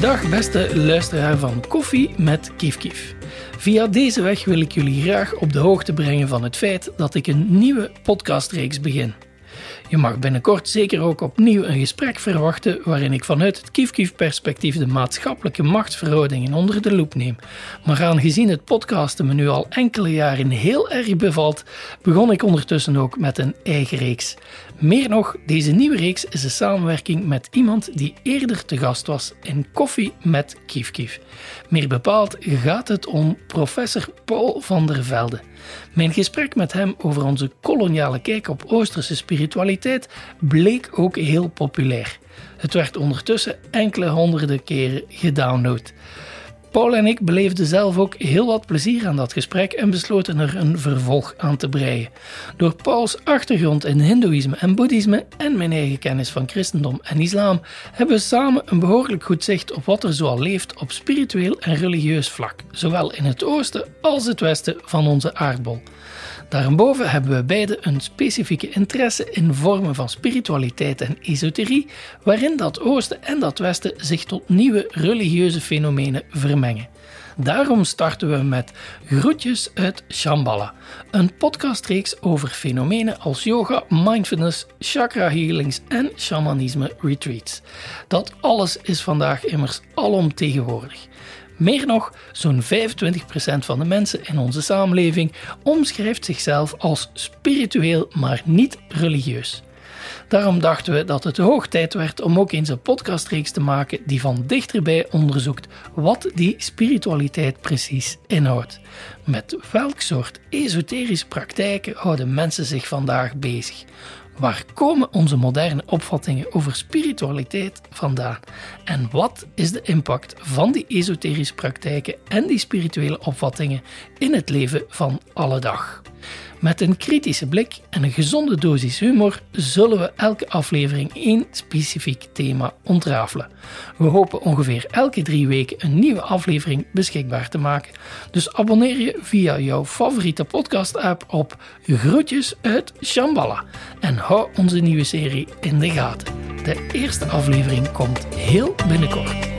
Dag beste luisteraar van Koffie met Kief Kief. Via deze weg wil ik jullie graag op de hoogte brengen van het feit dat ik een nieuwe podcastreeks begin. Je mag binnenkort zeker ook opnieuw een gesprek verwachten waarin ik vanuit het kief-kief-perspectief de maatschappelijke machtsverhoudingen onder de loep neem. Maar aangezien het podcasten me nu al enkele jaren heel erg bevalt, begon ik ondertussen ook met een eigen reeks. Meer nog, deze nieuwe reeks is een samenwerking met iemand die eerder te gast was in Koffie met Kief Kief. Meer bepaald gaat het om professor Paul van der Velde. Mijn gesprek met hem over onze koloniale kijk op Oosterse spiritualiteit bleek ook heel populair. Het werd ondertussen enkele honderden keren gedownload. Paul en ik beleefden zelf ook heel wat plezier aan dat gesprek en besloten er een vervolg aan te breien. Door Pauls achtergrond in Hindoeïsme en Boeddhisme en mijn eigen kennis van christendom en islam hebben we samen een behoorlijk goed zicht op wat er zoal leeft op spiritueel en religieus vlak, zowel in het oosten als het westen van onze aardbol. Daarboven hebben we beide een specifieke interesse in vormen van spiritualiteit en esoterie, waarin dat oosten en dat westen zich tot nieuwe religieuze fenomenen vermengen. Daarom starten we met Groetjes uit Shambhala, een podcastreeks over fenomenen als yoga, mindfulness, chakra healings en shamanisme retreats. Dat alles is vandaag immers alomtegenwoordig. Meer nog, zo'n 25% van de mensen in onze samenleving omschrijft zichzelf als spiritueel, maar niet religieus. Daarom dachten we dat het hoog tijd werd om ook eens een podcastreeks te maken die van dichterbij onderzoekt wat die spiritualiteit precies inhoudt. Met welk soort esoterische praktijken houden mensen zich vandaag bezig? Waar komen onze moderne opvattingen over spiritualiteit vandaan? En wat is de impact van die esoterische praktijken en die spirituele opvattingen in het leven van alle dag? Met een kritische blik en een gezonde dosis humor zullen we elke aflevering één specifiek thema ontrafelen. We hopen ongeveer elke drie weken een nieuwe aflevering beschikbaar te maken. Dus abonneer je via jouw favoriete podcast-app op Groetjes uit Shambhala en hou onze nieuwe serie in de gaten. De eerste aflevering komt heel binnenkort.